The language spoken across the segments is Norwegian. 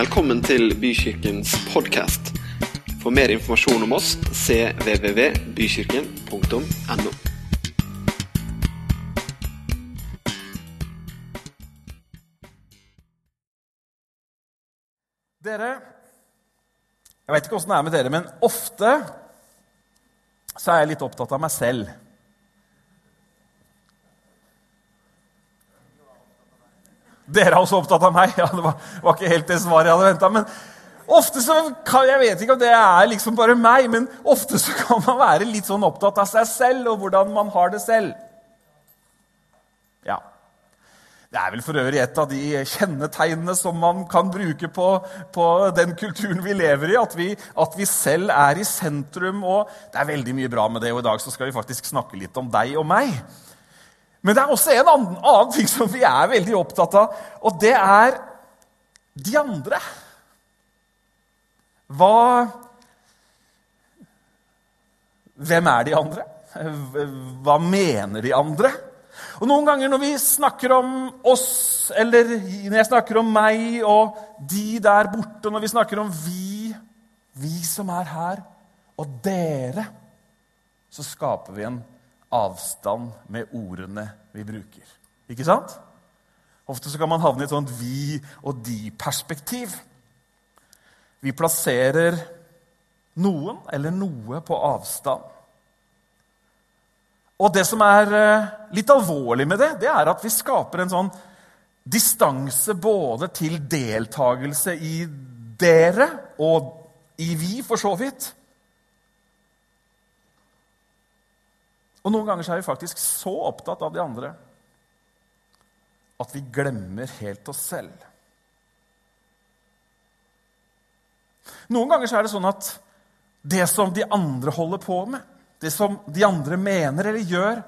Velkommen til Bykirkens podkast. For mer informasjon om oss cvvvbykirken.no. Dere Jeg vet ikke åssen det er med dere, men ofte så er jeg litt opptatt av meg selv. Dere er også opptatt av meg? Ja, Det var, var ikke helt det svaret jeg hadde venta. Men ofte så kan, Jeg vet ikke om det er liksom bare meg, men ofte så kan man være litt sånn opptatt av seg selv og hvordan man har det selv. Ja. Det er vel for øvrig et av de kjennetegnene som man kan bruke på, på den kulturen vi lever i, at vi, at vi, selv er i sentrum. og Det er veldig mye bra med det, og i dag så skal vi faktisk snakke litt om deg og meg. Men det er også en annen, annen ting som vi er veldig opptatt av, og det er de andre. Hva Hvem er de andre? Hva mener de andre? Og Noen ganger når vi snakker om oss, eller når jeg snakker om meg og de der borte, når vi snakker om vi, vi som er her, og dere, så skaper vi en avstand med ordene vi bruker. Ikke sant? Ofte så kan man havne i et sånt vi og de-perspektiv. Vi plasserer noen eller noe på avstand. Og det som er eh, litt alvorlig med det, det er at vi skaper en sånn distanse både til deltakelse i dere og i vi, for så vidt. Og noen ganger er vi faktisk så opptatt av de andre at vi glemmer helt oss selv. Noen ganger er det sånn at det som de andre holder på med, det som de andre mener eller gjør,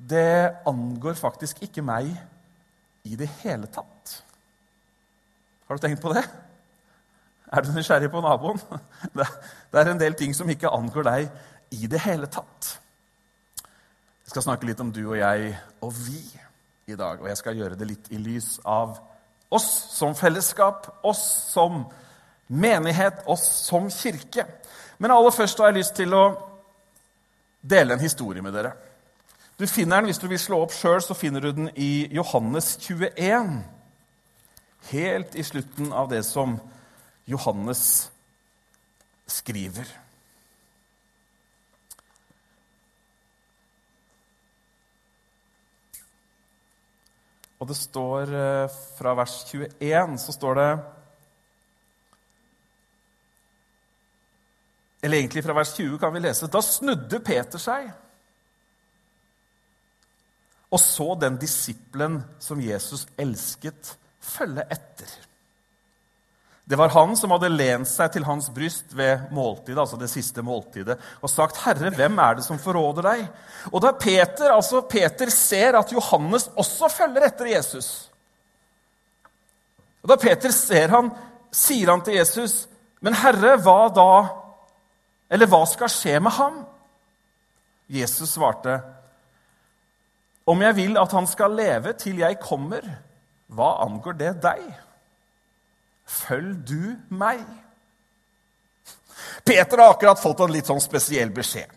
det angår faktisk ikke meg i det hele tatt. Har du tenkt på det? Er du nysgjerrig på naboen? Det er en del ting som ikke angår deg i det hele tatt. Jeg skal snakke litt om du og jeg og vi i dag. Og jeg skal gjøre det litt i lys av oss som fellesskap, oss som menighet, oss som kirke. Men aller først har jeg lyst til å dele en historie med dere. Du finner den, Hvis du vil slå opp sjøl, så finner du den i Johannes 21. Helt i slutten av det som Johannes skriver. Og det står eh, fra vers 21 så står det Eller egentlig fra vers 20 kan vi lese Da snudde Peter seg og så den disippelen som Jesus elsket, følge etter. Det var han som hadde lent seg til hans bryst ved måltidet, altså det siste måltidet, og sagt, 'Herre, hvem er det som forråder deg?' Og da Peter, altså Peter ser at Johannes også følger etter Jesus Og Da Peter ser han, sier han til Jesus, 'Men Herre, hva da?' Eller hva skal skje med ham? Jesus svarte, 'Om jeg vil at han skal leve til jeg kommer, hva angår det deg?' Følg du meg. Peter har akkurat fått en litt sånn spesiell beskjed.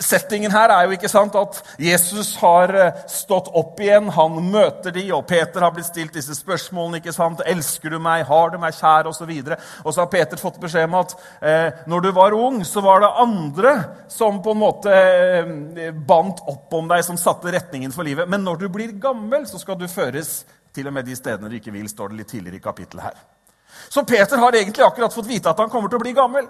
Settingen her er jo ikke sant at Jesus har eh, stått opp igjen, han møter de, og Peter har blitt stilt disse spørsmålene. ikke sant? 'Elsker du meg? Har du meg kjær?' osv. Og, og så har Peter fått beskjed om at eh, når du var ung, så var det andre som på en måte eh, bandt opp om deg, som satte retningen for livet. Men når du blir gammel, så skal du føres til og med de stedene du ikke vil, står det litt tidligere i kapittelet her. Så Peter har egentlig akkurat fått vite at han kommer til å bli gammel.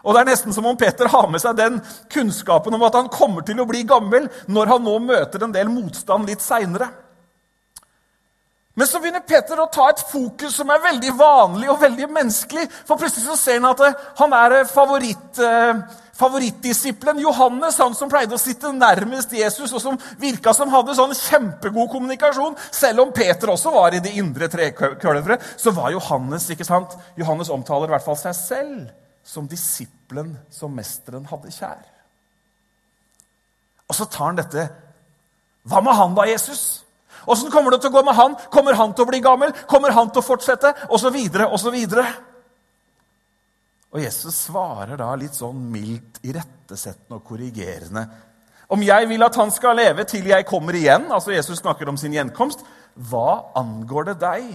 Og Det er nesten som om Peter har med seg den kunnskapen om at han kommer til å bli gammel når han nå møter en del motstand litt seinere. Men så begynner Peter å ta et fokus som er veldig vanlig og veldig menneskelig. For plutselig så ser han at han er favoritt eh, favorittdisippelen Johannes, han som pleide å sitte nærmest Jesus, og som virka som hadde sånn kjempegod kommunikasjon, selv om Peter også var i det indre trekølveret, så var Johannes ikke sant? Johannes omtaler i hvert fall seg selv som disippelen som mesteren hadde kjær. Og så tar han dette Hva med han da, Jesus? Åssen kommer det til å gå med han? Kommer han til å bli gammel? Kommer han til å fortsette? Og så videre og så videre. Og Jesus svarer da litt sånn mildt irettesettende og korrigerende. Om jeg vil at han skal leve til jeg kommer igjen, altså Jesus snakker om sin gjenkomst, hva angår det deg?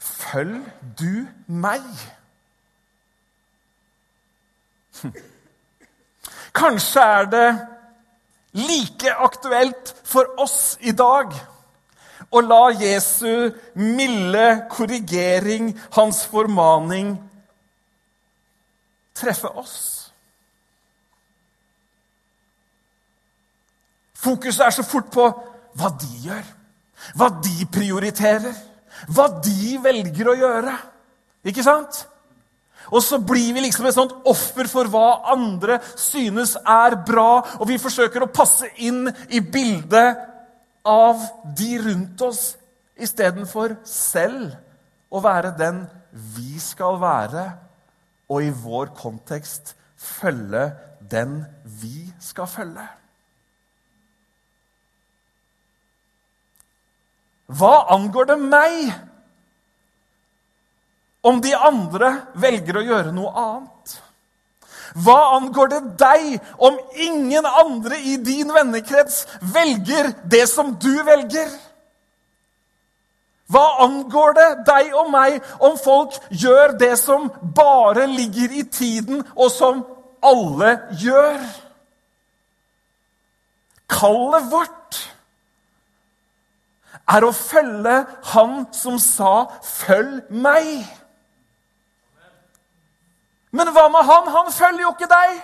Følg du meg. Kanskje er det like aktuelt for oss i dag å la Jesu milde korrigering, hans formaning, treffe oss. Fokuset er så fort på hva de gjør, hva de prioriterer, hva de velger å gjøre. Ikke sant? Og så blir vi liksom et sånt offer for hva andre synes er bra, og vi forsøker å passe inn i bildet av de rundt oss istedenfor selv å være den vi skal være og i vår kontekst følge den vi skal følge. Hva angår det meg om de andre velger å gjøre noe annet? Hva angår det deg om ingen andre i din vennekrets velger det som du velger? Hva angår det deg og meg om folk gjør det som bare ligger i tiden, og som alle gjør? Kallet vårt er å følge Han som sa 'følg meg'. Men hva med han? Han følger jo ikke deg.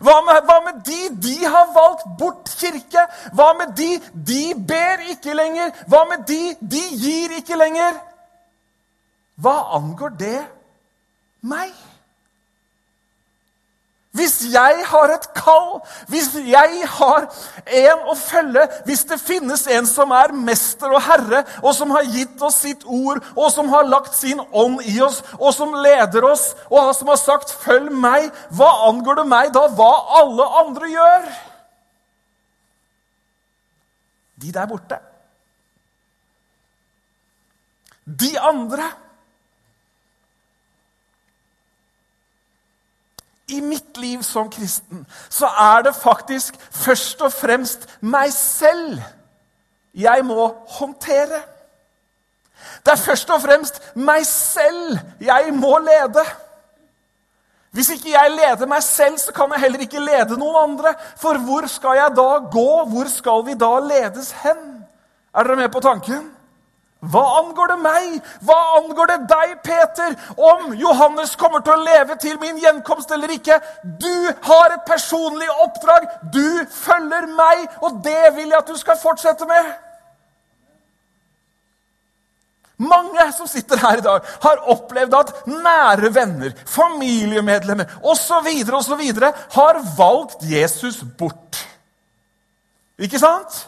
Hva med, hva med, de? De har valgt bort kirke. Hva med de? De ber ikke lenger. Hva med de? De gir ikke lenger. Hva angår det meg? Hvis jeg har et kall, hvis jeg har en å følge, hvis det finnes en som er mester og herre, og som har gitt oss sitt ord, og som har lagt sin ånd i oss, og som leder oss, og som har sagt 'følg meg', hva angår det meg da hva alle andre gjør? De der borte. De andre. I mitt liv som kristen, så er det faktisk først og fremst meg selv jeg må håndtere. Det er først og fremst meg selv jeg må lede. Hvis ikke jeg leder meg selv, så kan jeg heller ikke lede noen andre. For hvor skal jeg da gå? Hvor skal vi da ledes hen? Er dere med på tanken? Hva angår det meg? Hva angår det deg, Peter, om Johannes kommer til å leve til min gjenkomst eller ikke? Du har et personlig oppdrag. Du følger meg, og det vil jeg at du skal fortsette med. Mange som sitter her i dag, har opplevd at nære venner, familiemedlemmer osv. osv. har valgt Jesus bort. Ikke sant?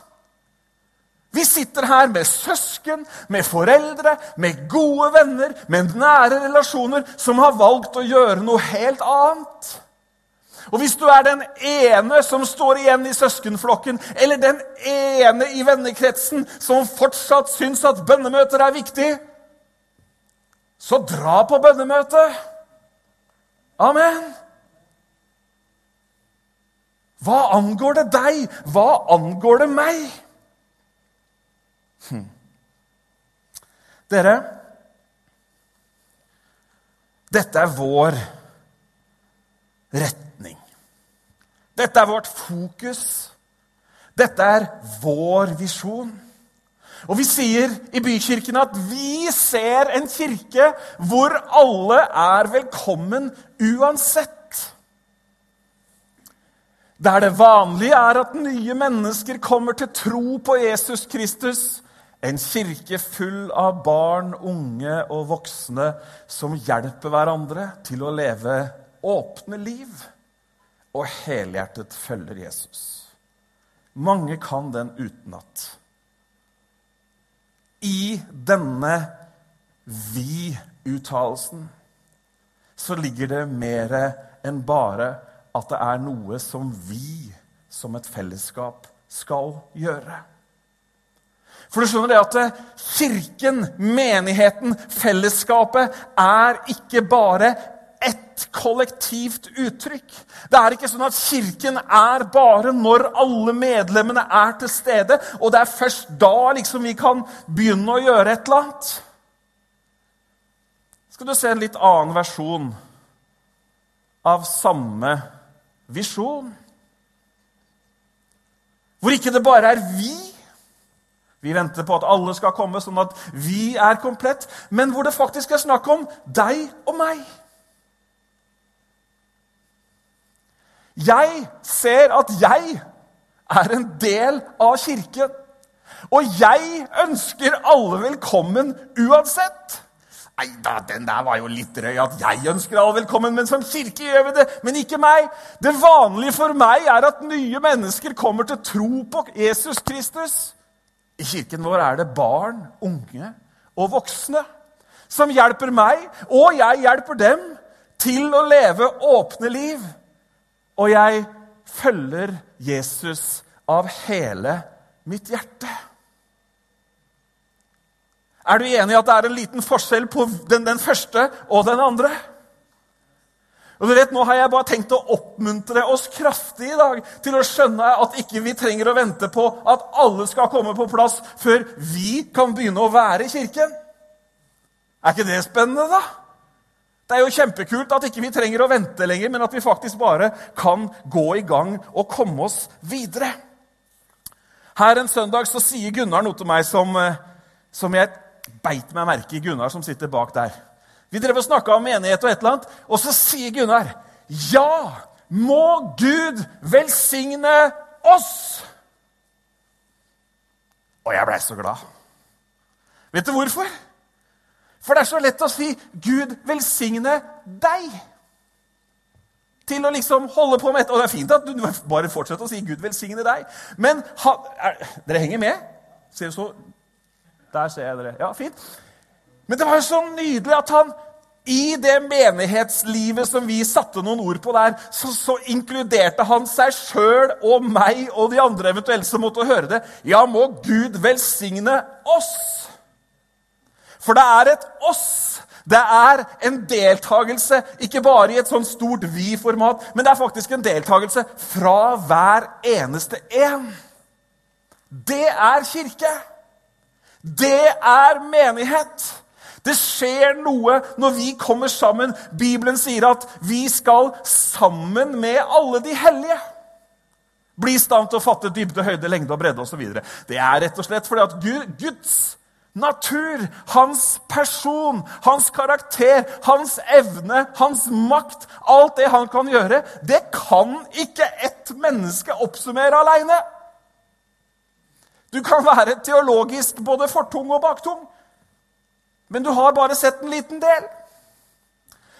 Vi sitter her med søsken, med foreldre, med gode venner, med nære relasjoner som har valgt å gjøre noe helt annet. Og hvis du er den ene som står igjen i søskenflokken, eller den ene i vennekretsen som fortsatt syns at bønnemøter er viktig, så dra på bønnemøte. Amen. Hva angår det deg? Hva angår det meg? Hm. Dere, dette er vår retning. Dette er vårt fokus. Dette er vår visjon. Og vi sier i bykirken at vi ser en kirke hvor alle er velkommen uansett. Der det vanlige er at nye mennesker kommer til tro på Jesus Kristus en kirke full av barn, unge og voksne som hjelper hverandre til å leve åpne liv og helhjertet følger Jesus. Mange kan den utenat. I denne vi-uttalelsen så ligger det mer enn bare at det er noe som vi som et fellesskap skal gjøre. For du skjønner det at eh, kirken, menigheten, fellesskapet er ikke bare ett kollektivt uttrykk. Det er ikke sånn at Kirken er bare når alle medlemmene er til stede, og det er først da liksom vi kan begynne å gjøre et eller annet. Skal du se en litt annen versjon av samme visjon? Hvor ikke det bare er vi vi venter på at alle skal komme, sånn at vi er komplett. Men hvor det faktisk er snakk om deg og meg. Jeg ser at jeg er en del av kirken. Og jeg ønsker alle velkommen uansett. Nei da, den der var jo litt drøy. At jeg ønsker alle velkommen, men som kirke gjør vi det. Men ikke meg. Det vanlige for meg er at nye mennesker kommer til tro på Jesus Kristus. I kirken vår er det barn, unge og voksne som hjelper meg, og jeg hjelper dem til å leve åpne liv. Og jeg følger Jesus av hele mitt hjerte. Er du enig i at det er en liten forskjell på den, den første og den andre? Og du vet, Nå har jeg bare tenkt å oppmuntre oss kraftig i dag til å skjønne at ikke vi trenger å vente på at alle skal komme på plass før vi kan begynne å være i kirken. Er ikke det spennende, da? Det er jo kjempekult at ikke vi trenger å vente lenger, men at vi faktisk bare kan gå i gang og komme oss videre. Her en søndag så sier Gunnar noe til meg som, eh, som jeg beit meg merke i. Gunnar som sitter bak der. Vi drev og snakka om menighet og et eller annet, og så sier Gunnar Ja, må Gud velsigne oss! Og jeg blei så glad. Vet du hvorfor? For det er så lett å si 'Gud velsigne deg'. Til å liksom holde på med et, Og det er fint at du bare fortsetter å si 'Gud velsigne deg'. Men ha, er, dere henger med? Ser du så Der ser jeg dere. Ja, fint. Men det var jo så nydelig at han i det menighetslivet som vi satte noen ord på der, så, så inkluderte han seg sjøl og meg og de andre eventuelt som måtte høre det. Ja, må Gud velsigne oss! For det er et oss. Det er en deltakelse, ikke bare i et sånn stort vi-format, men det er faktisk en deltakelse fra hver eneste en. Det er kirke. Det er menighet. Det skjer noe når vi kommer sammen. Bibelen sier at vi skal sammen med alle de hellige bli i stand til å fatte dybde, høyde, lengde og bredde osv. Det er rett og slett fordi at Guds natur, hans person, hans karakter, hans evne, hans makt, alt det han kan gjøre, det kan ikke ett menneske oppsummere aleine. Du kan være teologisk både fortung og baktung, men du har bare sett en liten del.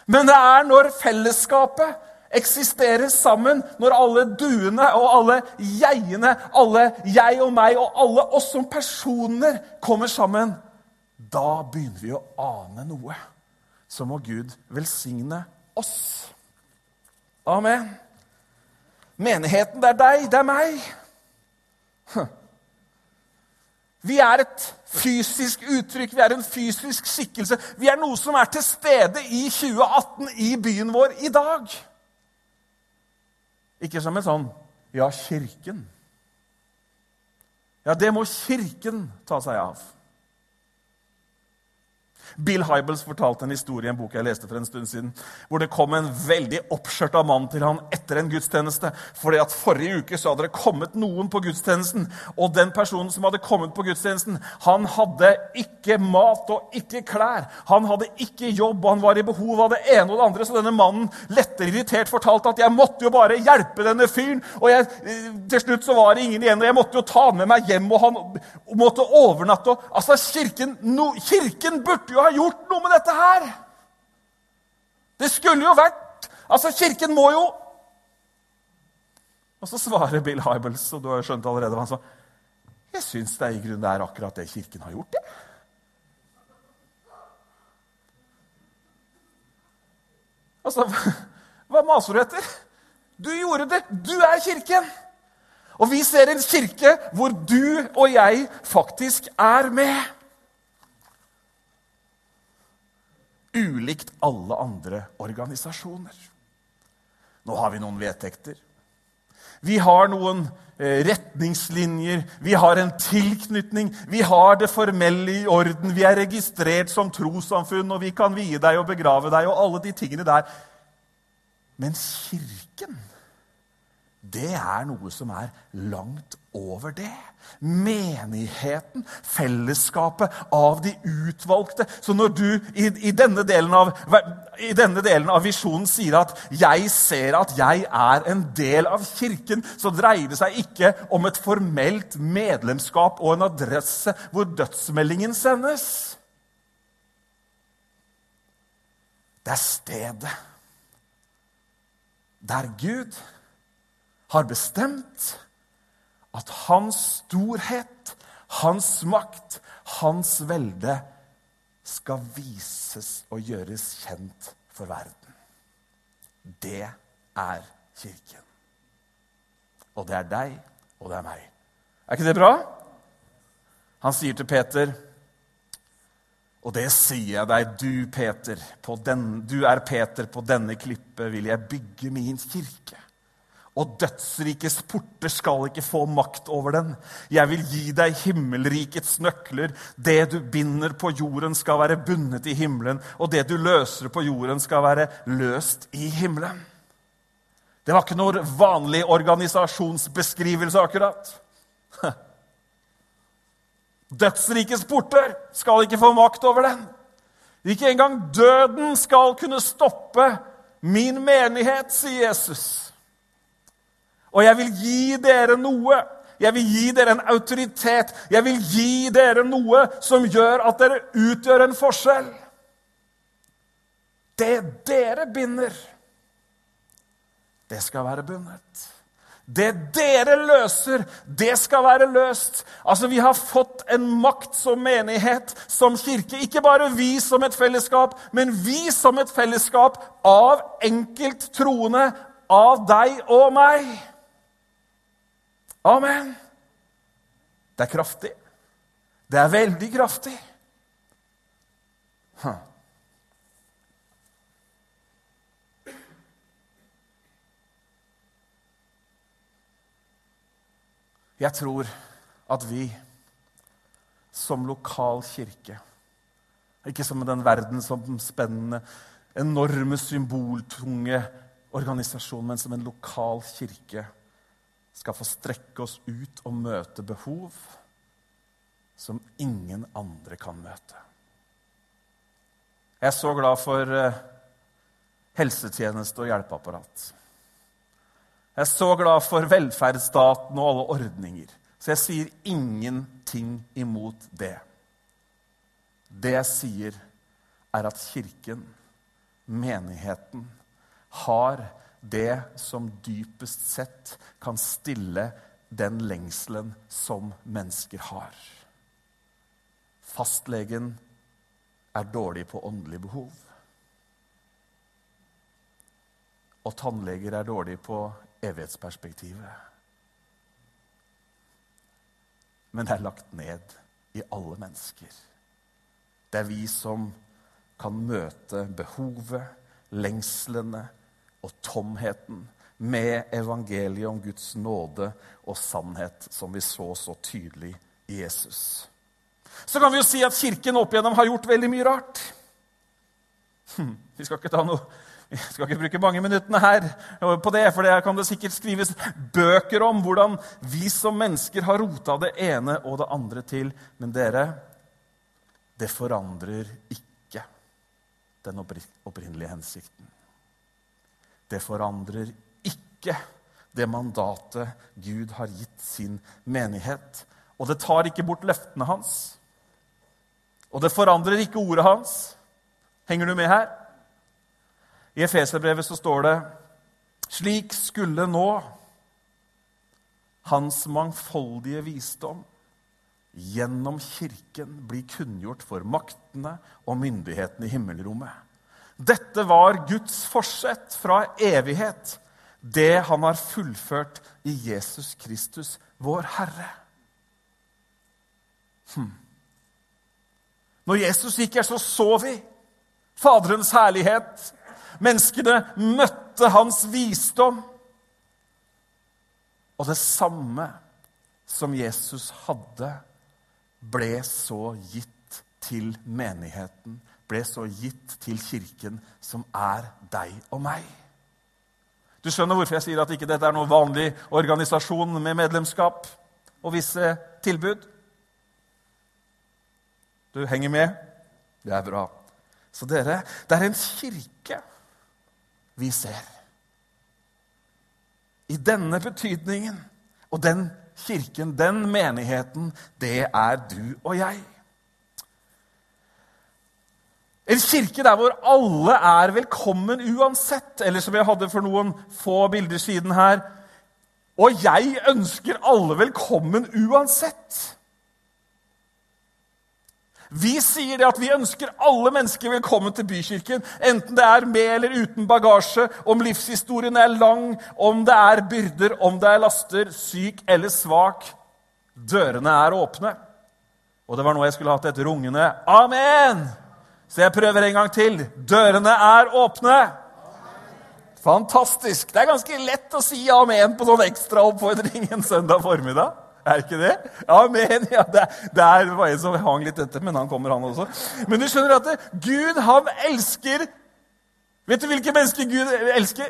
Men det er når fellesskapet eksisterer sammen når alle duene og alle jegene, alle jeg og meg og alle oss som personer kommer sammen, da begynner vi å ane noe. Så må Gud velsigne oss. Amen. Menigheten, det er deg, det er meg. Vi er et fysisk uttrykk, vi er en fysisk skikkelse. Vi er noe som er til stede i 2018 i byen vår i dag. Ikke som en sånn Ja, Kirken. Ja, det må Kirken ta seg av. Bill Hybels fortalte en historie i en bok jeg leste for en stund siden, hvor det kom en veldig oppskjørta mann til han etter en gudstjeneste. fordi at Forrige uke så hadde det kommet noen på gudstjenesten, og den personen som hadde kommet på gudstjenesten, han hadde ikke mat og ikke klær. Han hadde ikke jobb, og han var i behov av det ene og det andre. Så denne mannen lettere irritert fortalte at jeg måtte jo bare hjelpe denne fyren. Og jeg, til slutt så var det ingen igjen, og jeg måtte jo ta med meg hjem, og han måtte overnatte. Og, altså, kirken, no, kirken burde jo ha gjort noe med dette her! Det skulle jo vært Altså, Kirken må jo Og så svarer Bill Hybels, og du har jo skjønt allerede hva han sa. Jeg syns det i grunnen er akkurat det Kirken har gjort, det. Altså, hva maser du etter? Du gjorde det! Du er Kirken! Og vi ser en kirke hvor du og jeg faktisk er med. Ulikt alle andre organisasjoner. Nå har vi noen vedtekter. Vi har noen eh, retningslinjer, vi har en tilknytning, vi har det formelle i orden, vi er registrert som trossamfunn, og vi kan vie deg og begrave deg og alle de tingene der. Men Kirken det er noe som er langt over det. Menigheten, fellesskapet av de utvalgte. Så når du i, i, denne delen av, i denne delen av visjonen sier at 'jeg ser at jeg er en del av Kirken', så dreier det seg ikke om et formelt medlemskap og en adresse hvor dødsmeldingen sendes. Det er stedet der Gud har bestemt at hans storhet, hans makt, hans velde skal vises og gjøres kjent for verden. Det er Kirken. Og det er deg, og det er meg. Er ikke det bra? Han sier til Peter, og det sier jeg deg, du Peter, den, du er Peter, på denne klippet vil jeg bygge min kirke og dødsrikets porter skal ikke få makt over den. Jeg vil gi deg himmelrikets nøkler. Det du binder på jorden, skal være bundet i himmelen, og det du løser på jorden, skal være løst i himmelen. Det var ikke noen vanlig organisasjonsbeskrivelse, akkurat. Dødsrikets porter skal ikke få makt over den. Ikke engang døden skal kunne stoppe min menighet, sier Jesus. Og jeg vil gi dere noe. Jeg vil gi dere en autoritet. Jeg vil gi dere noe som gjør at dere utgjør en forskjell. Det dere binder, det skal være bundet. Det dere løser, det skal være løst. Altså, Vi har fått en makt som menighet, som kirke. Ikke bare vi som et fellesskap, men vi som et fellesskap av enkelt troende, av deg og meg. Amen. Det er kraftig. Det er veldig kraftig. Huh. Jeg tror at vi som lokal kirke Ikke som den verdensomspennende, enorme, symboltunge organisasjon, men som en lokal kirke skal få strekke oss ut og møte behov som ingen andre kan møte. Jeg er så glad for eh, helsetjeneste og hjelpeapparat. Jeg er så glad for velferdsstaten og alle ordninger. Så jeg sier ingenting imot det. Det jeg sier, er at Kirken, menigheten, har det som dypest sett kan stille den lengselen som mennesker har. Fastlegen er dårlig på åndelig behov. Og tannleger er dårlig på evighetsperspektivet. Men det er lagt ned i alle mennesker. Det er vi som kan møte behovet, lengslene, og tomheten med evangeliet om Guds nåde og sannhet, som vi så så tydelig i Jesus. Så kan vi jo si at Kirken opp igjennom har gjort veldig mye rart. Hm, vi skal noe vi skal ikke bruke mange minuttene her på det, for det kan det sikkert skrives bøker om hvordan vi som mennesker har rota det ene og det andre til. Men dere, det forandrer ikke den opprinnelige hensikten det forandrer ikke det mandatet Gud har gitt sin menighet. Og det tar ikke bort løftene hans. Og det forandrer ikke ordet hans. Henger du med her? I Efeserbrevet så står det slik skulle nå hans mangfoldige visdom gjennom Kirken bli kunngjort for maktene og myndighetene i himmelrommet. Dette var Guds forsett fra evighet det han har fullført i Jesus Kristus, vår Herre. Hm. Når Jesus gikk her, så så vi Faderens herlighet. Menneskene møtte hans visdom. Og det samme som Jesus hadde, ble så gitt til menigheten, ble så gitt til kirken, som er deg og meg. Du skjønner hvorfor jeg sier at ikke dette er noen vanlig organisasjon med medlemskap og visse tilbud? Du henger med? Det er bra. Så dere, det er en kirke vi ser. I denne betydningen. Og den kirken, den menigheten, det er du og jeg. En kirke der hvor alle er velkommen uansett. Eller som jeg hadde for noen få bilder siden her Og jeg ønsker alle velkommen uansett. Vi sier det at vi ønsker alle mennesker velkommen til bykirken, enten det er med eller uten bagasje, om livshistorien er lang, om det er byrder, om det er laster, syk eller svak. Dørene er åpne. Og det var nå jeg skulle hatt et rungende amen. Så jeg prøver en gang til. Dørene er åpne. Fantastisk. Det er ganske lett å si amen på sånn ekstraoppfordring en søndag formiddag. Er det ikke det? Amen. Ja, det, det er bare en som hang litt etter, men han kommer, han også. Men du skjønner at det, Gud, han elsker Vet du hvilke mennesker Gud elsker?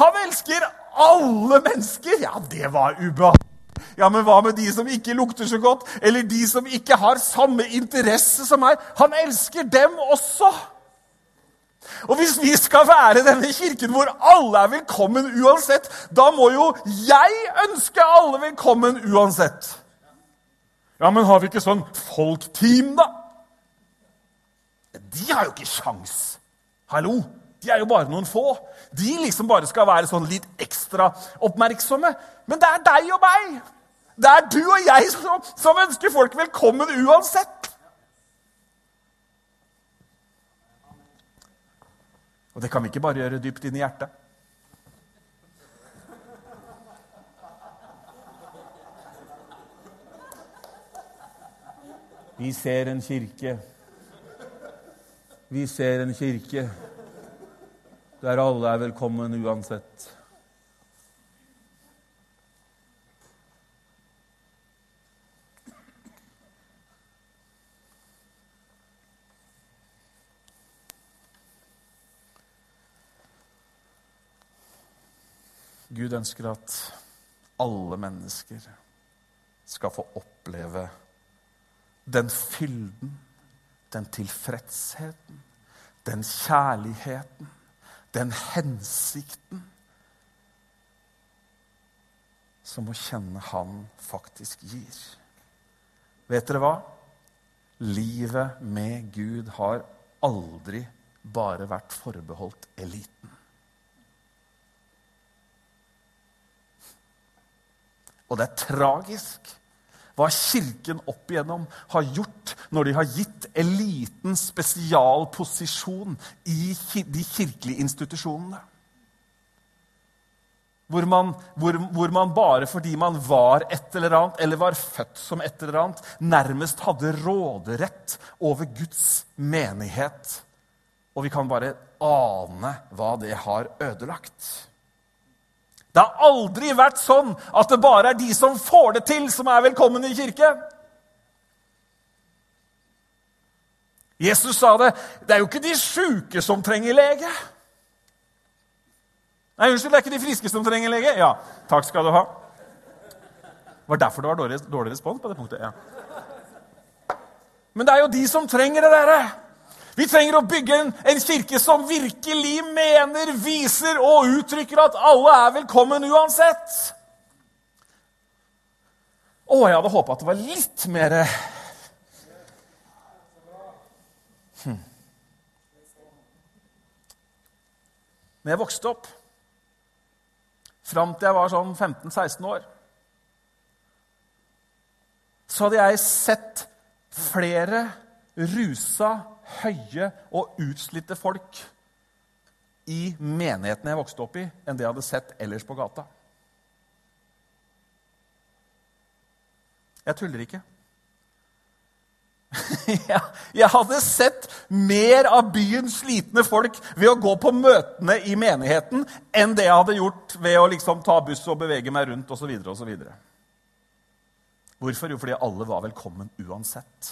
Han elsker alle mennesker! Ja, det var ubehagelig. Ja, men hva med de som ikke lukter så godt, eller de som ikke har samme interesse som meg? Han elsker dem også! Og hvis vi skal være denne kirken hvor alle er velkommen uansett, da må jo jeg ønske alle velkommen uansett. Ja, men har vi ikke sånn folkteam, da? De har jo ikke sjans. Hallo? De er jo bare noen få. De liksom bare skal være sånn litt ekstra oppmerksomme. Men det er deg og meg. Det er du og jeg som, som ønsker folk velkommen uansett. Og det kan vi ikke bare gjøre dypt inn i hjertet. Vi ser en kirke. Vi ser en kirke der alle er velkommen uansett. Gud ønsker at alle mennesker skal få oppleve den fylden, den tilfredsheten, den kjærligheten, den hensikten som å kjenne Han faktisk gir. Vet dere hva? Livet med Gud har aldri bare vært forbeholdt eliten. Og det er tragisk hva Kirken opp igjennom har gjort når de har gitt eliten spesialposisjon i de kirkelige institusjonene. Hvor man, hvor, hvor man, bare fordi man var et eller annet, eller var født som et eller annet, nærmest hadde råderett over Guds menighet. Og vi kan bare ane hva det har ødelagt. Det har aldri vært sånn at det bare er de som får det til, som er velkommen i kirke. Jesus sa det. Det er jo ikke de sjuke som trenger lege. Nei, unnskyld, det er ikke de friske som trenger lege. Ja, takk skal du ha. Det var derfor det var dårlig, dårlig respons på det punktet. ja. Men det er jo de som trenger det, dere. Vi trenger å bygge en, en, kirke som virkelig mener, viser og uttrykker at alle er velkommen uansett. Å, jeg hadde håpa at det var litt mer hm. Når jeg vokste opp, fram til jeg var sånn 15-16 år, så hadde jeg sett flere rusa høye og utslitte folk i menigheten jeg vokste opp i, enn det jeg hadde sett ellers på gata. Jeg tuller ikke. Jeg hadde sett mer av byens slitne folk ved å gå på møtene i menigheten enn det jeg hadde gjort ved å liksom ta buss og bevege meg rundt osv. Hvorfor? Jo, fordi alle var velkommen uansett.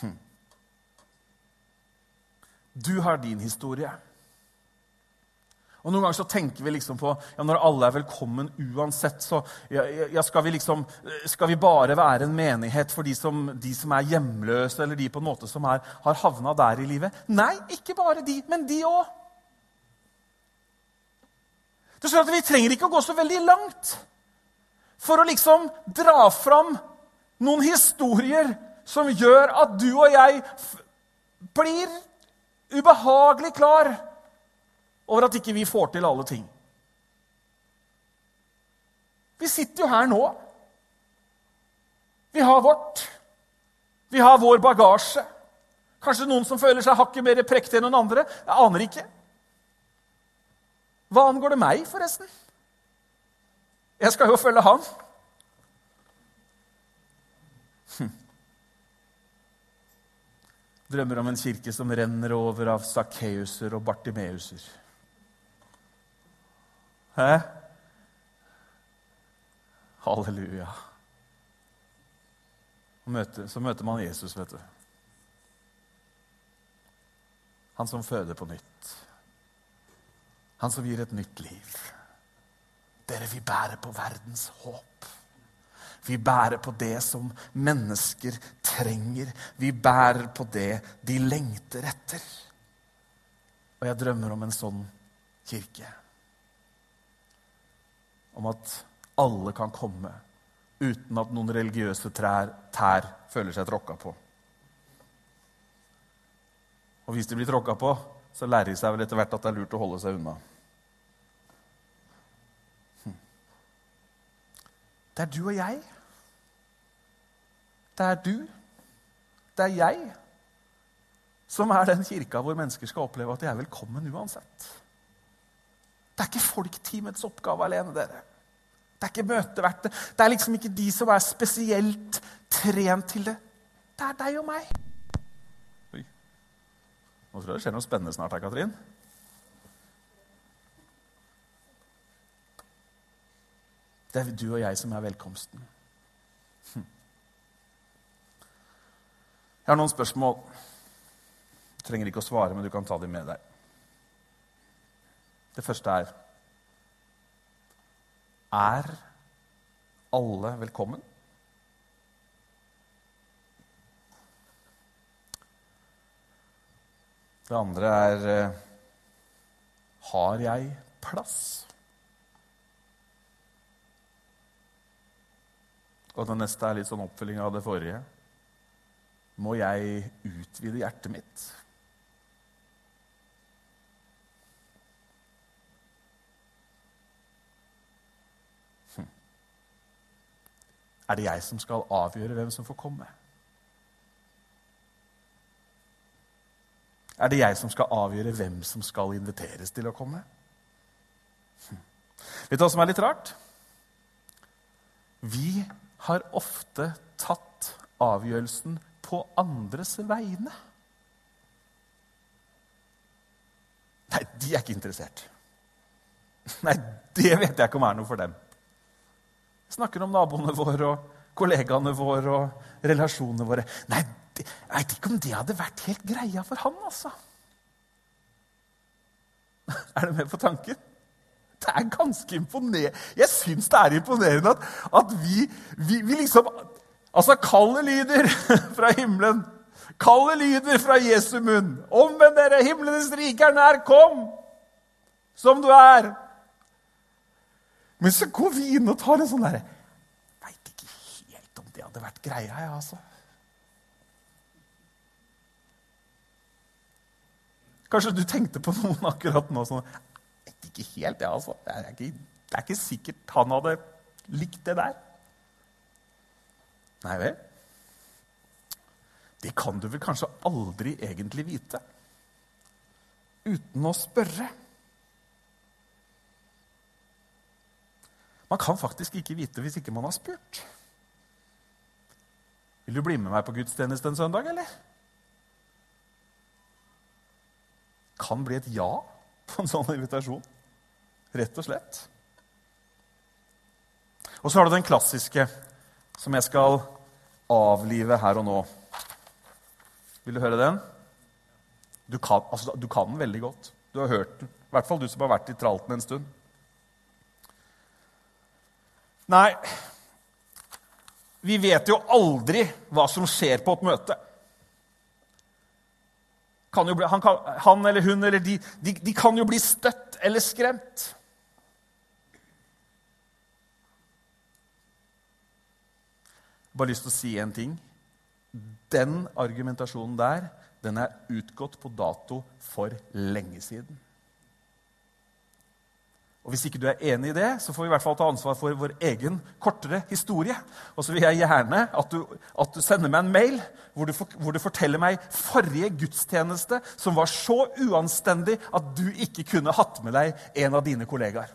Hm. Du har din historie. Og Noen ganger så tenker vi liksom på ja, når alle er velkommen uansett, så ja, ja, skal, vi liksom, skal vi bare være en menighet for de som, de som er hjemløse, eller de på en måte som er, har havna der i livet? Nei, ikke bare de, men de òg. At Vi trenger ikke å gå så veldig langt for å liksom dra fram noen historier som gjør at du og jeg blir ubehagelig klar over at ikke vi får til alle ting. Vi sitter jo her nå. Vi har vårt. Vi har vår bagasje. Kanskje noen som føler seg hakket mer prektig enn noen andre. Jeg aner ikke. Hva angår det meg, forresten? Jeg skal jo følge han. Hm. Drømmer om en kirke som renner over av Sakkeuser og Bartimeuser. Hæ? Halleluja. Så møter man Jesus, vet du. Han som føder på nytt. Han som gir et nytt liv. Dere, vi bærer på verdens håp. Vi bærer på det som mennesker trenger. Vi bærer på det de lengter etter. Og jeg drømmer om en sånn kirke. Om at alle kan komme uten at noen religiøse trær, tær føler seg tråkka på. Og hvis de blir tråkka på, så lærer de seg vel etter hvert at det er lurt å holde seg unna. Det er du og jeg. Det er du. Det er jeg som er den kirka hvor mennesker skal oppleve at de er velkommen uansett. Det er ikke folketeamets oppgave alene, dere. Det er ikke møtevertet. Det er liksom ikke de som er spesielt trent til det. Det er deg og meg. Oi. Nå tror jeg det skjer noe spennende snart her, Katrin. Det er du og jeg som er velkomsten. Jeg har noen spørsmål. Du trenger ikke å svare, men du kan ta dem med deg. Det første er Er alle velkommen? Det andre er eh, Har jeg plass? Og det neste er litt sånn oppfølging av det forrige må jeg utvide hjertet mitt. Hm. Er det jeg som skal avgjøre hvem som får komme? Er det jeg som skal avgjøre hvem som skal inviteres til å komme? Hm. Vet du hva som er litt rart? Vi har ofte tatt avgjørelsen på andres vegne. Nei, de er ikke interessert. Nei, det vet jeg ikke om er noe for dem. Jeg snakker om naboene våre og kollegaene våre og relasjonene våre. Nei, jeg vet ikke om det hadde vært helt greia for han, altså. Er du med på tanken? Det er ganske imponerende. Jeg syns det er imponerende at, at vi, vi, vi liksom Altså kallet lyder fra himmelen. Kallet lyder fra Jesu munn. Omvend dere, himlenes rike er nær. Kom som du er. Men så går vi inn og tar en sånn derre Veit ikke helt om det hadde vært greia, jeg, altså. Kanskje du tenkte på noen akkurat nå sånn ikke helt, jeg, altså. Det er ikke, det er ikke sikkert han hadde likt det der. Nei vel? Det kan du vel kanskje aldri egentlig vite? uten å spørre. Man kan faktisk ikke vite hvis ikke man har spurt. Vil du bli med meg på gudstjeneste en søndag, eller? Kan bli et ja på en sånn invitasjon. Rett og slett. Og så har du den klassiske, som jeg skal avlive her og nå. Vil du høre den? Du kan, altså, du kan den veldig godt. Du har hørt den. I hvert fall du som har vært i tralten en stund. Nei, vi vet jo aldri hva som skjer på et møte. Bli, han, kan, han, eller hun eller de, de, de kan jo bli støtt eller skremt. Jeg har bare lyst til å si en ting. Den argumentasjonen der den er utgått på dato for lenge siden. Og Hvis ikke du er enig i det, så får vi i hvert fall ta ansvar for vår egen kortere historie. Og så vil jeg gjerne at du, at du sender meg en mail hvor du, for, hvor du, forteller meg forrige gudstjeneste som var så uanstendig at du ikke kunne hatt med deg en av dine kollegaer.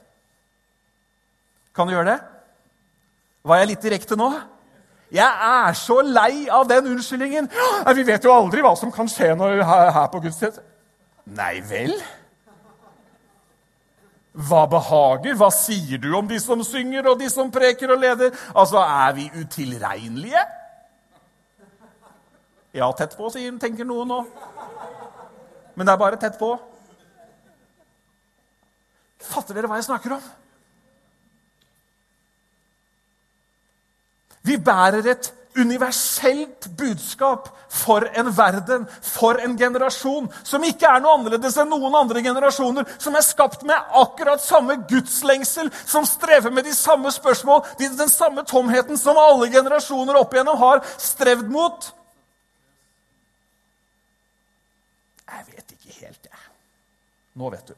Kan du gjøre det? Var jeg litt direkte nå? Jeg er så lei av den unnskyldningen. Vi vet jo aldri hva som kan skje når vi er her på gudstjeneste. Nei vel? Hva behager? Hva sier du om de som synger, og de som preker og leder? Altså, er vi utilregnelige? Ja, tett på, sier, tenker noen nå. Men det er bare tett på. Fatter dere hva jeg snakker om? Vi bærer et universelt budskap for en verden, for en generasjon, som ikke er noe annerledes enn noen andre generasjoner, som er skapt med akkurat samme gudslengsel, som strever med de samme spørsmål, den samme tomheten som alle generasjoner opp igjennom har strevd mot. Jeg vet ikke helt, jeg. Nå vet du.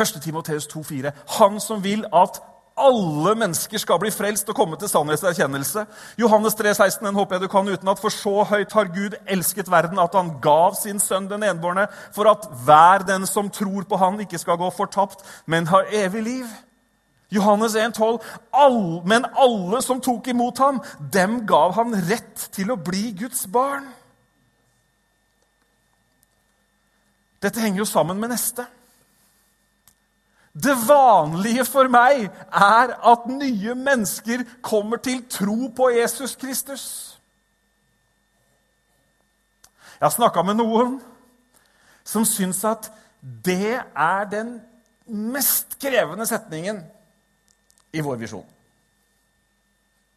1. Timoteus 2,4.: Han som vil at alle mennesker skal bli frelst og komme til sannhetserkjennelse. Johannes 3, 16, den håper jeg du kan utenat. For så høyt har Gud elsket verden at han gav sin sønn den enbårne, for at hver den som tror på han, ikke skal gå fortapt, men har evig liv. Johannes 1, 12, all, Men alle som tok imot ham, dem gav han rett til å bli Guds barn. Dette henger jo sammen med neste. Det vanlige for meg er at nye mennesker kommer til tro på Jesus Kristus. Jeg har snakka med noen som syns at det er den mest krevende setningen i vår visjon.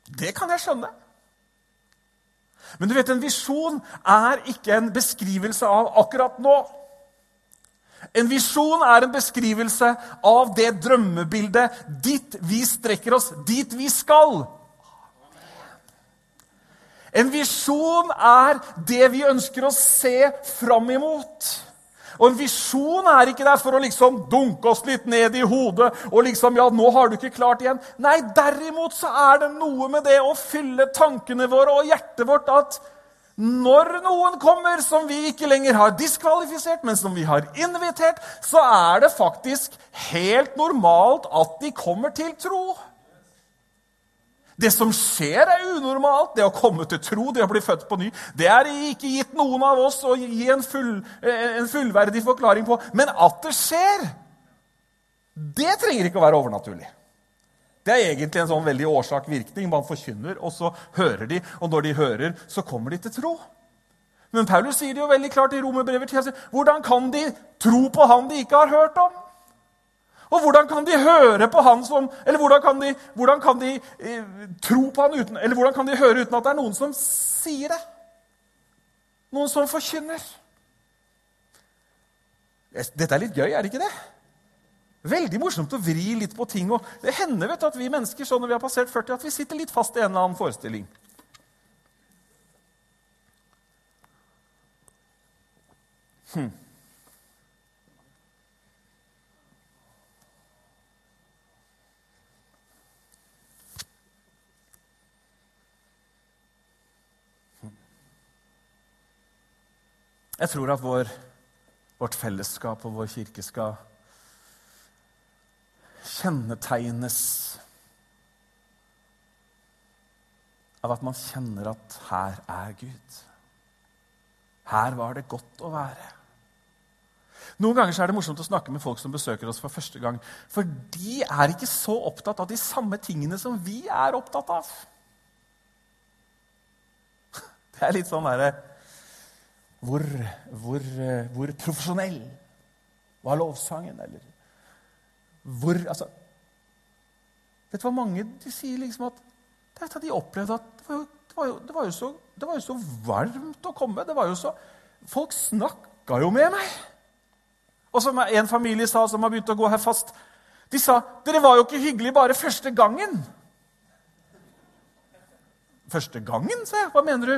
Det kan jeg skjønne. Men du vet, en visjon er ikke en beskrivelse av akkurat nå. En visjon er en beskrivelse av det drømmebildet dit vi strekker oss, dit vi skal. En visjon er det vi ønsker å se fram imot. Og En visjon er ikke der for å liksom dunke oss litt ned i hodet og liksom, ja, nå har du ikke klart igjen. Nei, derimot så er det noe med det å fylle tankene våre og hjertet vårt at når noen kommer som vi ikke lenger har diskvalifisert, men som vi har invitert, så er det faktisk helt normalt at de kommer til tro. Det som skjer, er unormalt. Det å komme til tro, det å bli født på ny, det er ikke gitt noen av oss å gi en, full, en fullverdig forklaring på. Men at det skjer, det trenger ikke å være overnaturlig. Det er egentlig en sånn veldig årsak-virkning. Man forkynner, og så hører de. Og når de hører, så kommer de til tro. Men Paulus sier det jo veldig klart i Romerbrevet 10. Hvordan kan de tro på han de ikke har hørt om? Og hvordan kan de høre på han som Eller hvordan kan de, hvordan kan de eh, tro på han uten Eller hvordan kan de høre uten at det er noen som sier det? Noen som forkynner? Dette er litt gøy, er det ikke det? Veldig morsomt å vri litt på ting. og Det hender vet du, at vi mennesker sånn når vi har passert 40, at vi sitter litt fast i en eller annen forestilling. Hm. Jeg tror at vår, vårt fellesskap og vår kirke skal kjennetegnes av at man kjenner at her er Gud. Her var det godt å være. Noen ganger er det morsomt å snakke med folk som besøker oss for første gang. For de er ikke så opptatt av de samme tingene som vi er opptatt av. Det er litt sånn derre hvor, hvor, hvor, profesjonell var lovsangen? Eller hvor Altså du hva mange de sier liksom at det at de opplevde at det var, jo, det, var jo, det, var så, det var, jo, så, varmt å komme. Det var jo så, Folk snakka jo med meg. Og som en familie sa, som har begynt å gå her fast De sa dere var jo ikke hyggelige bare første gangen. Første gangen, sa jeg. Hva mener du?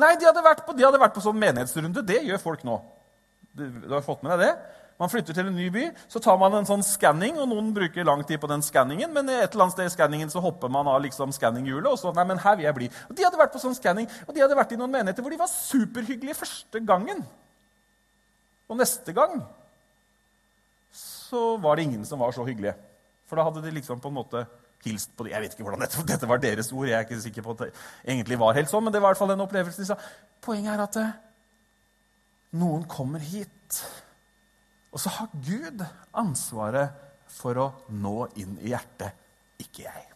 Nei, de hadde vært på, de hadde vært på sånn menighetsrunde. Det gjør folk nå. Du, du har fått med deg det? Man flytter til en ny by, så tar man en sånn skanning, og noen bruker lang tid på den skanningen, men et eller annet sted i skanningen så hopper man av liksom skanninghjulet, og så Nei, men her vil jeg bli. Og De hadde vært på sånn skanning, og de hadde vært i noen menigheter hvor de var superhyggelige første gangen. Og neste gang så var det ingen som var så hyggelige. For da hadde de liksom på en måte hilst på de. Jeg vet ikke hvordan dette, dette var deres ord. jeg er ikke sikker på at det egentlig var helt sånn, men det var i hvert fall en opplevelse de sa. Poenget er at eh, noen kommer hit og så har Gud ansvaret for å nå inn i hjertet, ikke jeg.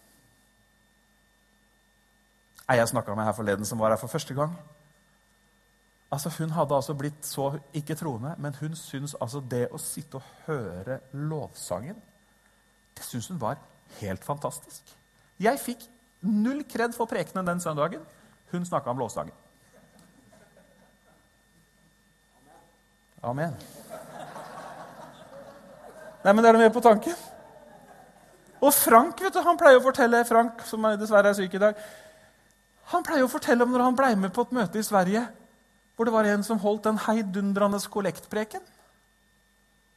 Ei jeg snakka med her forleden, som var her for første gang. Altså, Hun hadde altså blitt så ikke troende, men hun syntes altså det å sitte og høre lovsangen Det syntes hun var helt fantastisk. Jeg fikk null kred for prekenen den søndagen. Hun snakka om lovsangen. Amen. Nei, men Er du med på tanken? Og Frank vet du, han pleier å fortelle Frank, som dessverre er syk i dag, han pleier å fortelle om når han ble med på et møte i Sverige hvor det var en som holdt den heidundrende kollektpreken.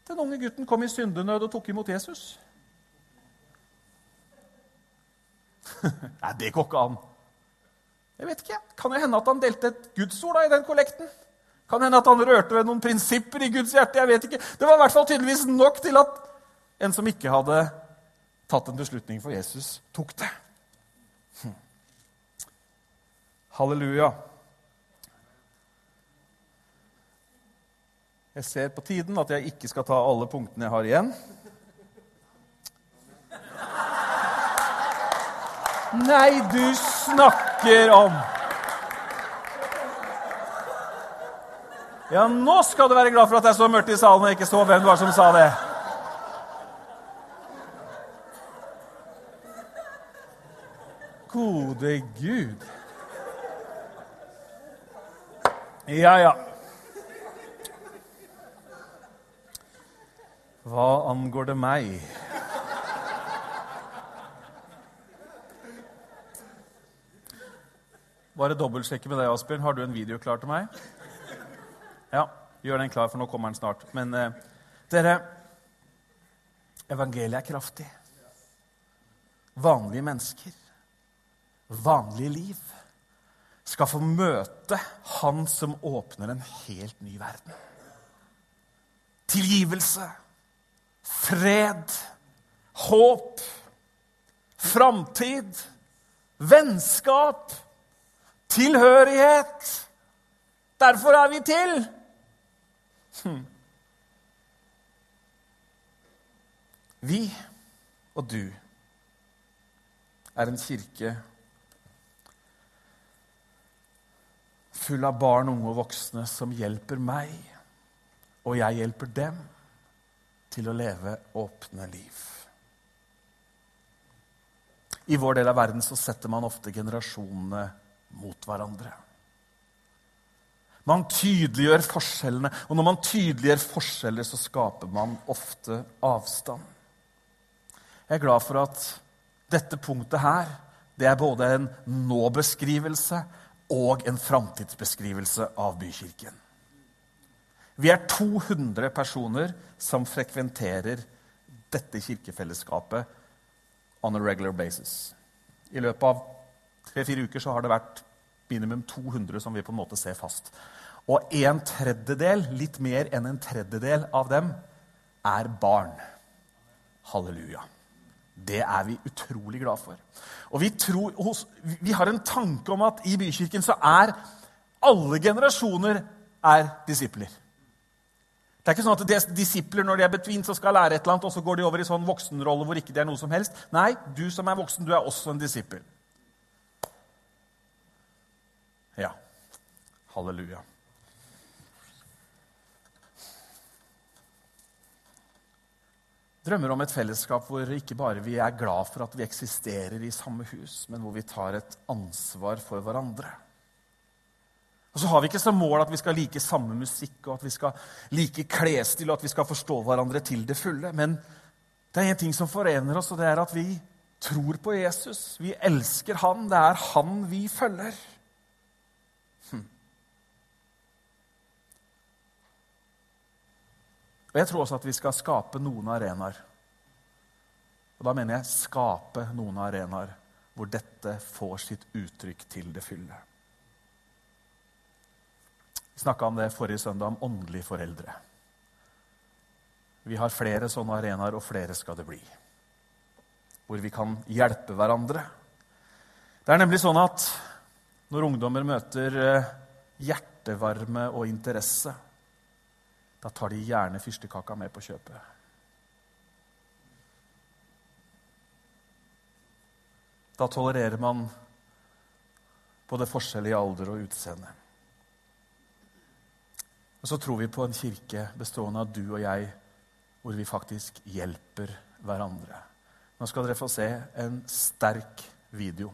Den unge gutten kom i syndenød og tok imot Jesus. Nei, det går ikke an. Jeg vet ikke. Kan det hende at han delte et gudsord i den kollekten? Kan hende at han rørte ved noen prinsipper i Guds hjerte. jeg vet ikke. Det var i hvert fall tydeligvis nok til at en som ikke hadde tatt en beslutning for Jesus, tok det. Hm. Halleluja. Jeg ser på tiden at jeg ikke skal ta alle punktene jeg har igjen. Nei, du snakker om Ja, nå skal du være glad for at det er så mørkt i salen og ikke så hvem det var som sa det. Gode Gud. Ja, ja. Hva angår det meg? Bare dobbeltsjekke med deg, Asbjørn. Har du en video klar til meg? Ja, gjør den klar, for nå kommer den snart. Men eh, dere Evangeliet er kraftig. Vanlige mennesker, vanlige liv, skal få møte Han som åpner en helt ny verden. Tilgivelse, fred, håp, framtid, vennskap, tilhørighet. Derfor er vi til. Hmm. Vi og du er en kirke full av barn, unge og voksne som hjelper meg, og jeg hjelper dem til å leve åpne liv. I vår del av verden så setter man ofte generasjonene mot hverandre. Man tydeliggjør forskjellene, og når man tydeliggjør forskjeller, så skaper man ofte avstand. Jeg er glad for at dette punktet her det er både en nå-beskrivelse og en framtidsbeskrivelse av bykirken. Vi er 200 personer som frekventerer dette kirkefellesskapet on a regular basis. I løpet av tre-fire uker så har det vært minimum 200 som vi på en måte ser fast. Og en tredjedel, litt mer enn en tredjedel av dem, er barn. Halleluja. Det er vi utrolig glad for. Og vi, tror, vi har en tanke om at i bykirken så er alle generasjoner er disipler. Det er ikke sånn at er disipler når de er betvint så skal lære et eller annet, og så går de over i sånn voksenrolle hvor ikke det er noe som helst. Nei, du som er voksen, du er også en disippel. Ja. Halleluja. Drømmer om et fellesskap hvor ikke bare vi er glad for at vi eksisterer i samme hus, men hvor vi tar et ansvar for hverandre. Og så har vi ikke som mål at vi skal like samme musikk og at vi skal like klesstil og at vi skal forstå hverandre til det fulle. Men det er en ting som forener oss, og det er at vi tror på Jesus. Vi elsker han. Det er han vi følger. Og Jeg tror også at vi skal skape noen arenaer. Og da mener jeg skape noen arenaer hvor dette får sitt uttrykk til det fylle. Vi snakka om det forrige søndag, om åndelige foreldre. Vi har flere sånne arenaer, og flere skal det bli. Hvor vi kan hjelpe hverandre. Det er nemlig sånn at når ungdommer møter eh, hjertevarme og interesse, da tar de gjerne fyrstekaka med på kjøpet. Da tolererer man både forskjell i alder og utseende. Og så tror vi på en kirke bestående av du og jeg, hvor vi faktisk hjelper hverandre. Nå skal dere få se en sterk video.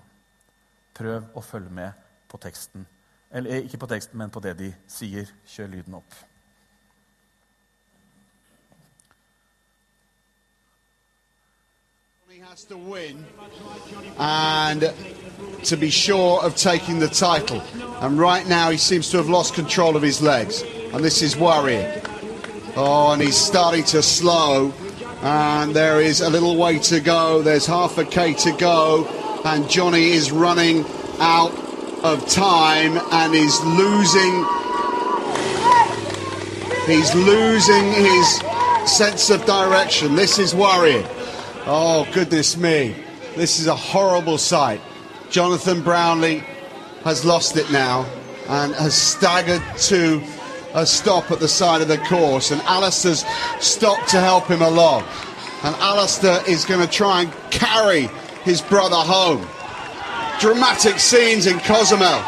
Prøv å følge med på teksten. Eller ikke på teksten, men på det de sier. Kjør lyden opp. Has to win and to be sure of taking the title. And right now he seems to have lost control of his legs. And this is worrying. Oh, and he's starting to slow. And there is a little way to go. There's half a K to go. And Johnny is running out of time and is losing. He's losing his sense of direction. This is worrying. Oh, goodness me. This is a horrible sight. Jonathan Brownlee has lost it now and has staggered to a stop at the side of the course. And Alistair's stopped to help him along. And Alistair is going to try and carry his brother home. Dramatic scenes in Cozumel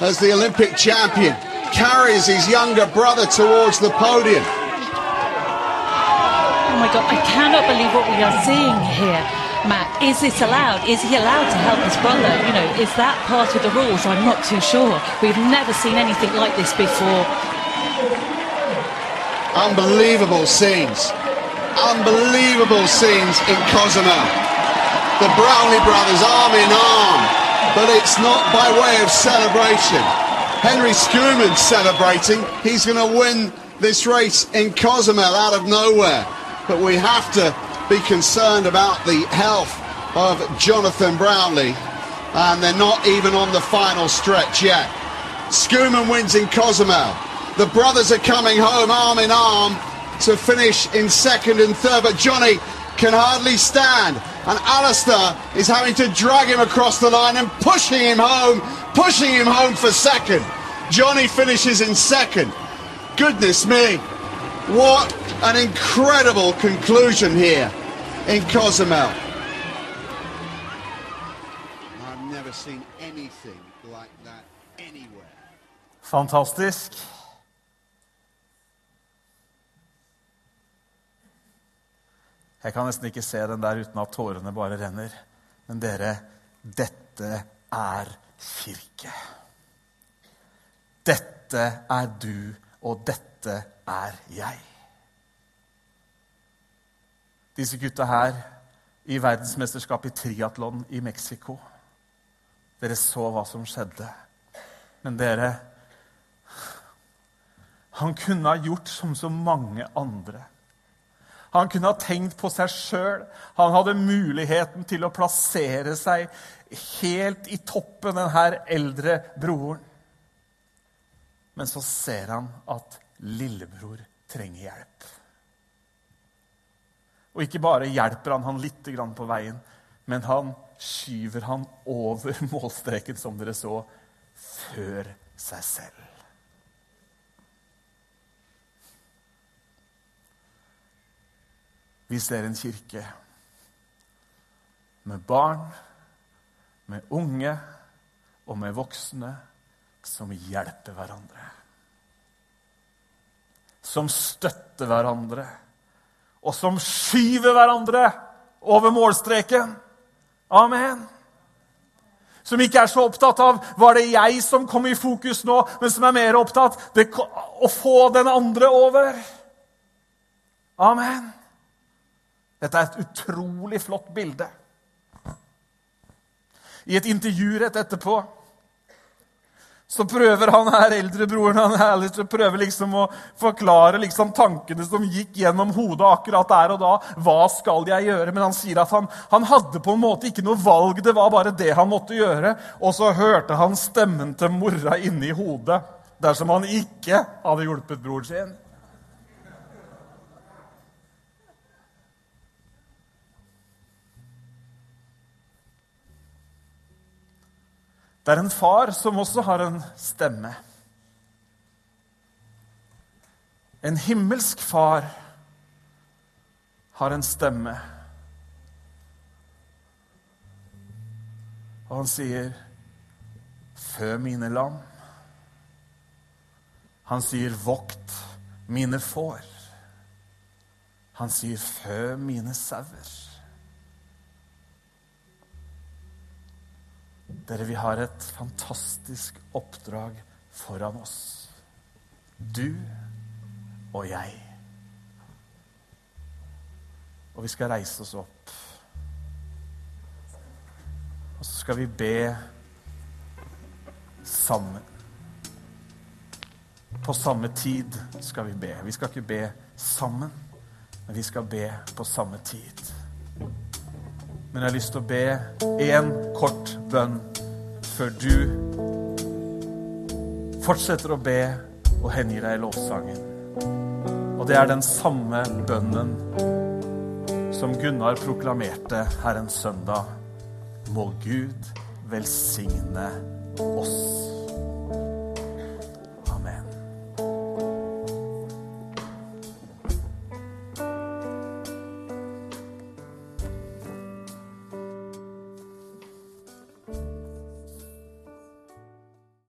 as the Olympic champion carries his younger brother towards the podium. My God, I cannot believe what we are seeing here. Matt, is this allowed? Is he allowed to help his brother? You know, is that part of the rules? I'm not too sure. We've never seen anything like this before. Unbelievable scenes. Unbelievable scenes in Cozumel. The Brownlee brothers arm in arm, but it's not by way of celebration. Henry Schumann celebrating. He's going to win this race in Cozumel out of nowhere but we have to be concerned about the health of Jonathan Brownlee, and they're not even on the final stretch yet. Schumann wins in Cozumel. The brothers are coming home arm in arm to finish in second and third, but Johnny can hardly stand. And Alistair is having to drag him across the line and pushing him home, pushing him home for second. Johnny finishes in second. Goodness me. What an incredible conclusion here in Cozumel. I've never seen anything like that anywhere. Fantastisk. Jeg kan nesten ikke se den der uten at tårene bare renner. Men dere, dette er kirke. Dette er du, og dette er jeg. Disse gutta her i verdensmesterskapet i triatlon i Mexico. Dere så hva som skjedde. Men dere Han kunne ha gjort som så mange andre. Han kunne ha tenkt på seg sjøl. Han hadde muligheten til å plassere seg helt i toppen, den her eldre broren. Men så ser han at lillebror trenger hjelp. Og ikke bare hjelper han han litt på veien, men han skyver han over målstreken, som dere så, før seg selv. Vi ser en kirke med barn, med unge og med voksne som hjelper hverandre. Som støtter hverandre, og som skyver hverandre over målstreken. Amen. Som ikke er så opptatt av var det jeg som kom i fokus nå, men som er mer opptatt av å få den andre over. Amen. Dette er et utrolig flott bilde. I et intervju rett etterpå så prøver han her eldrebroren han her, prøver liksom å forklare liksom tankene som gikk gjennom hodet akkurat der og da. Hva skal jeg gjøre? Men han sier at han, han hadde på en måte ikke noe valg. Det var bare det han måtte gjøre. Og så hørte han stemmen til mora inni hodet dersom han ikke hadde hjulpet broren sin. Det er en far som også har en stemme. En himmelsk far har en stemme. Og han sier, 'Fø mine lam'. Han sier, 'Vokt mine får'. Han sier, 'Fø mine sauer'. Dere, vi har et fantastisk oppdrag foran oss. Du og jeg. Og vi skal reise oss opp. Og så skal vi be sammen. På samme tid skal vi be. Vi skal ikke be sammen, men vi skal be på samme tid. Men jeg har lyst til å be én kort bønn før du fortsetter å be og hengir deg i lovsangen. Og det er den samme bønnen som Gunnar proklamerte her en søndag. Må Gud velsigne oss.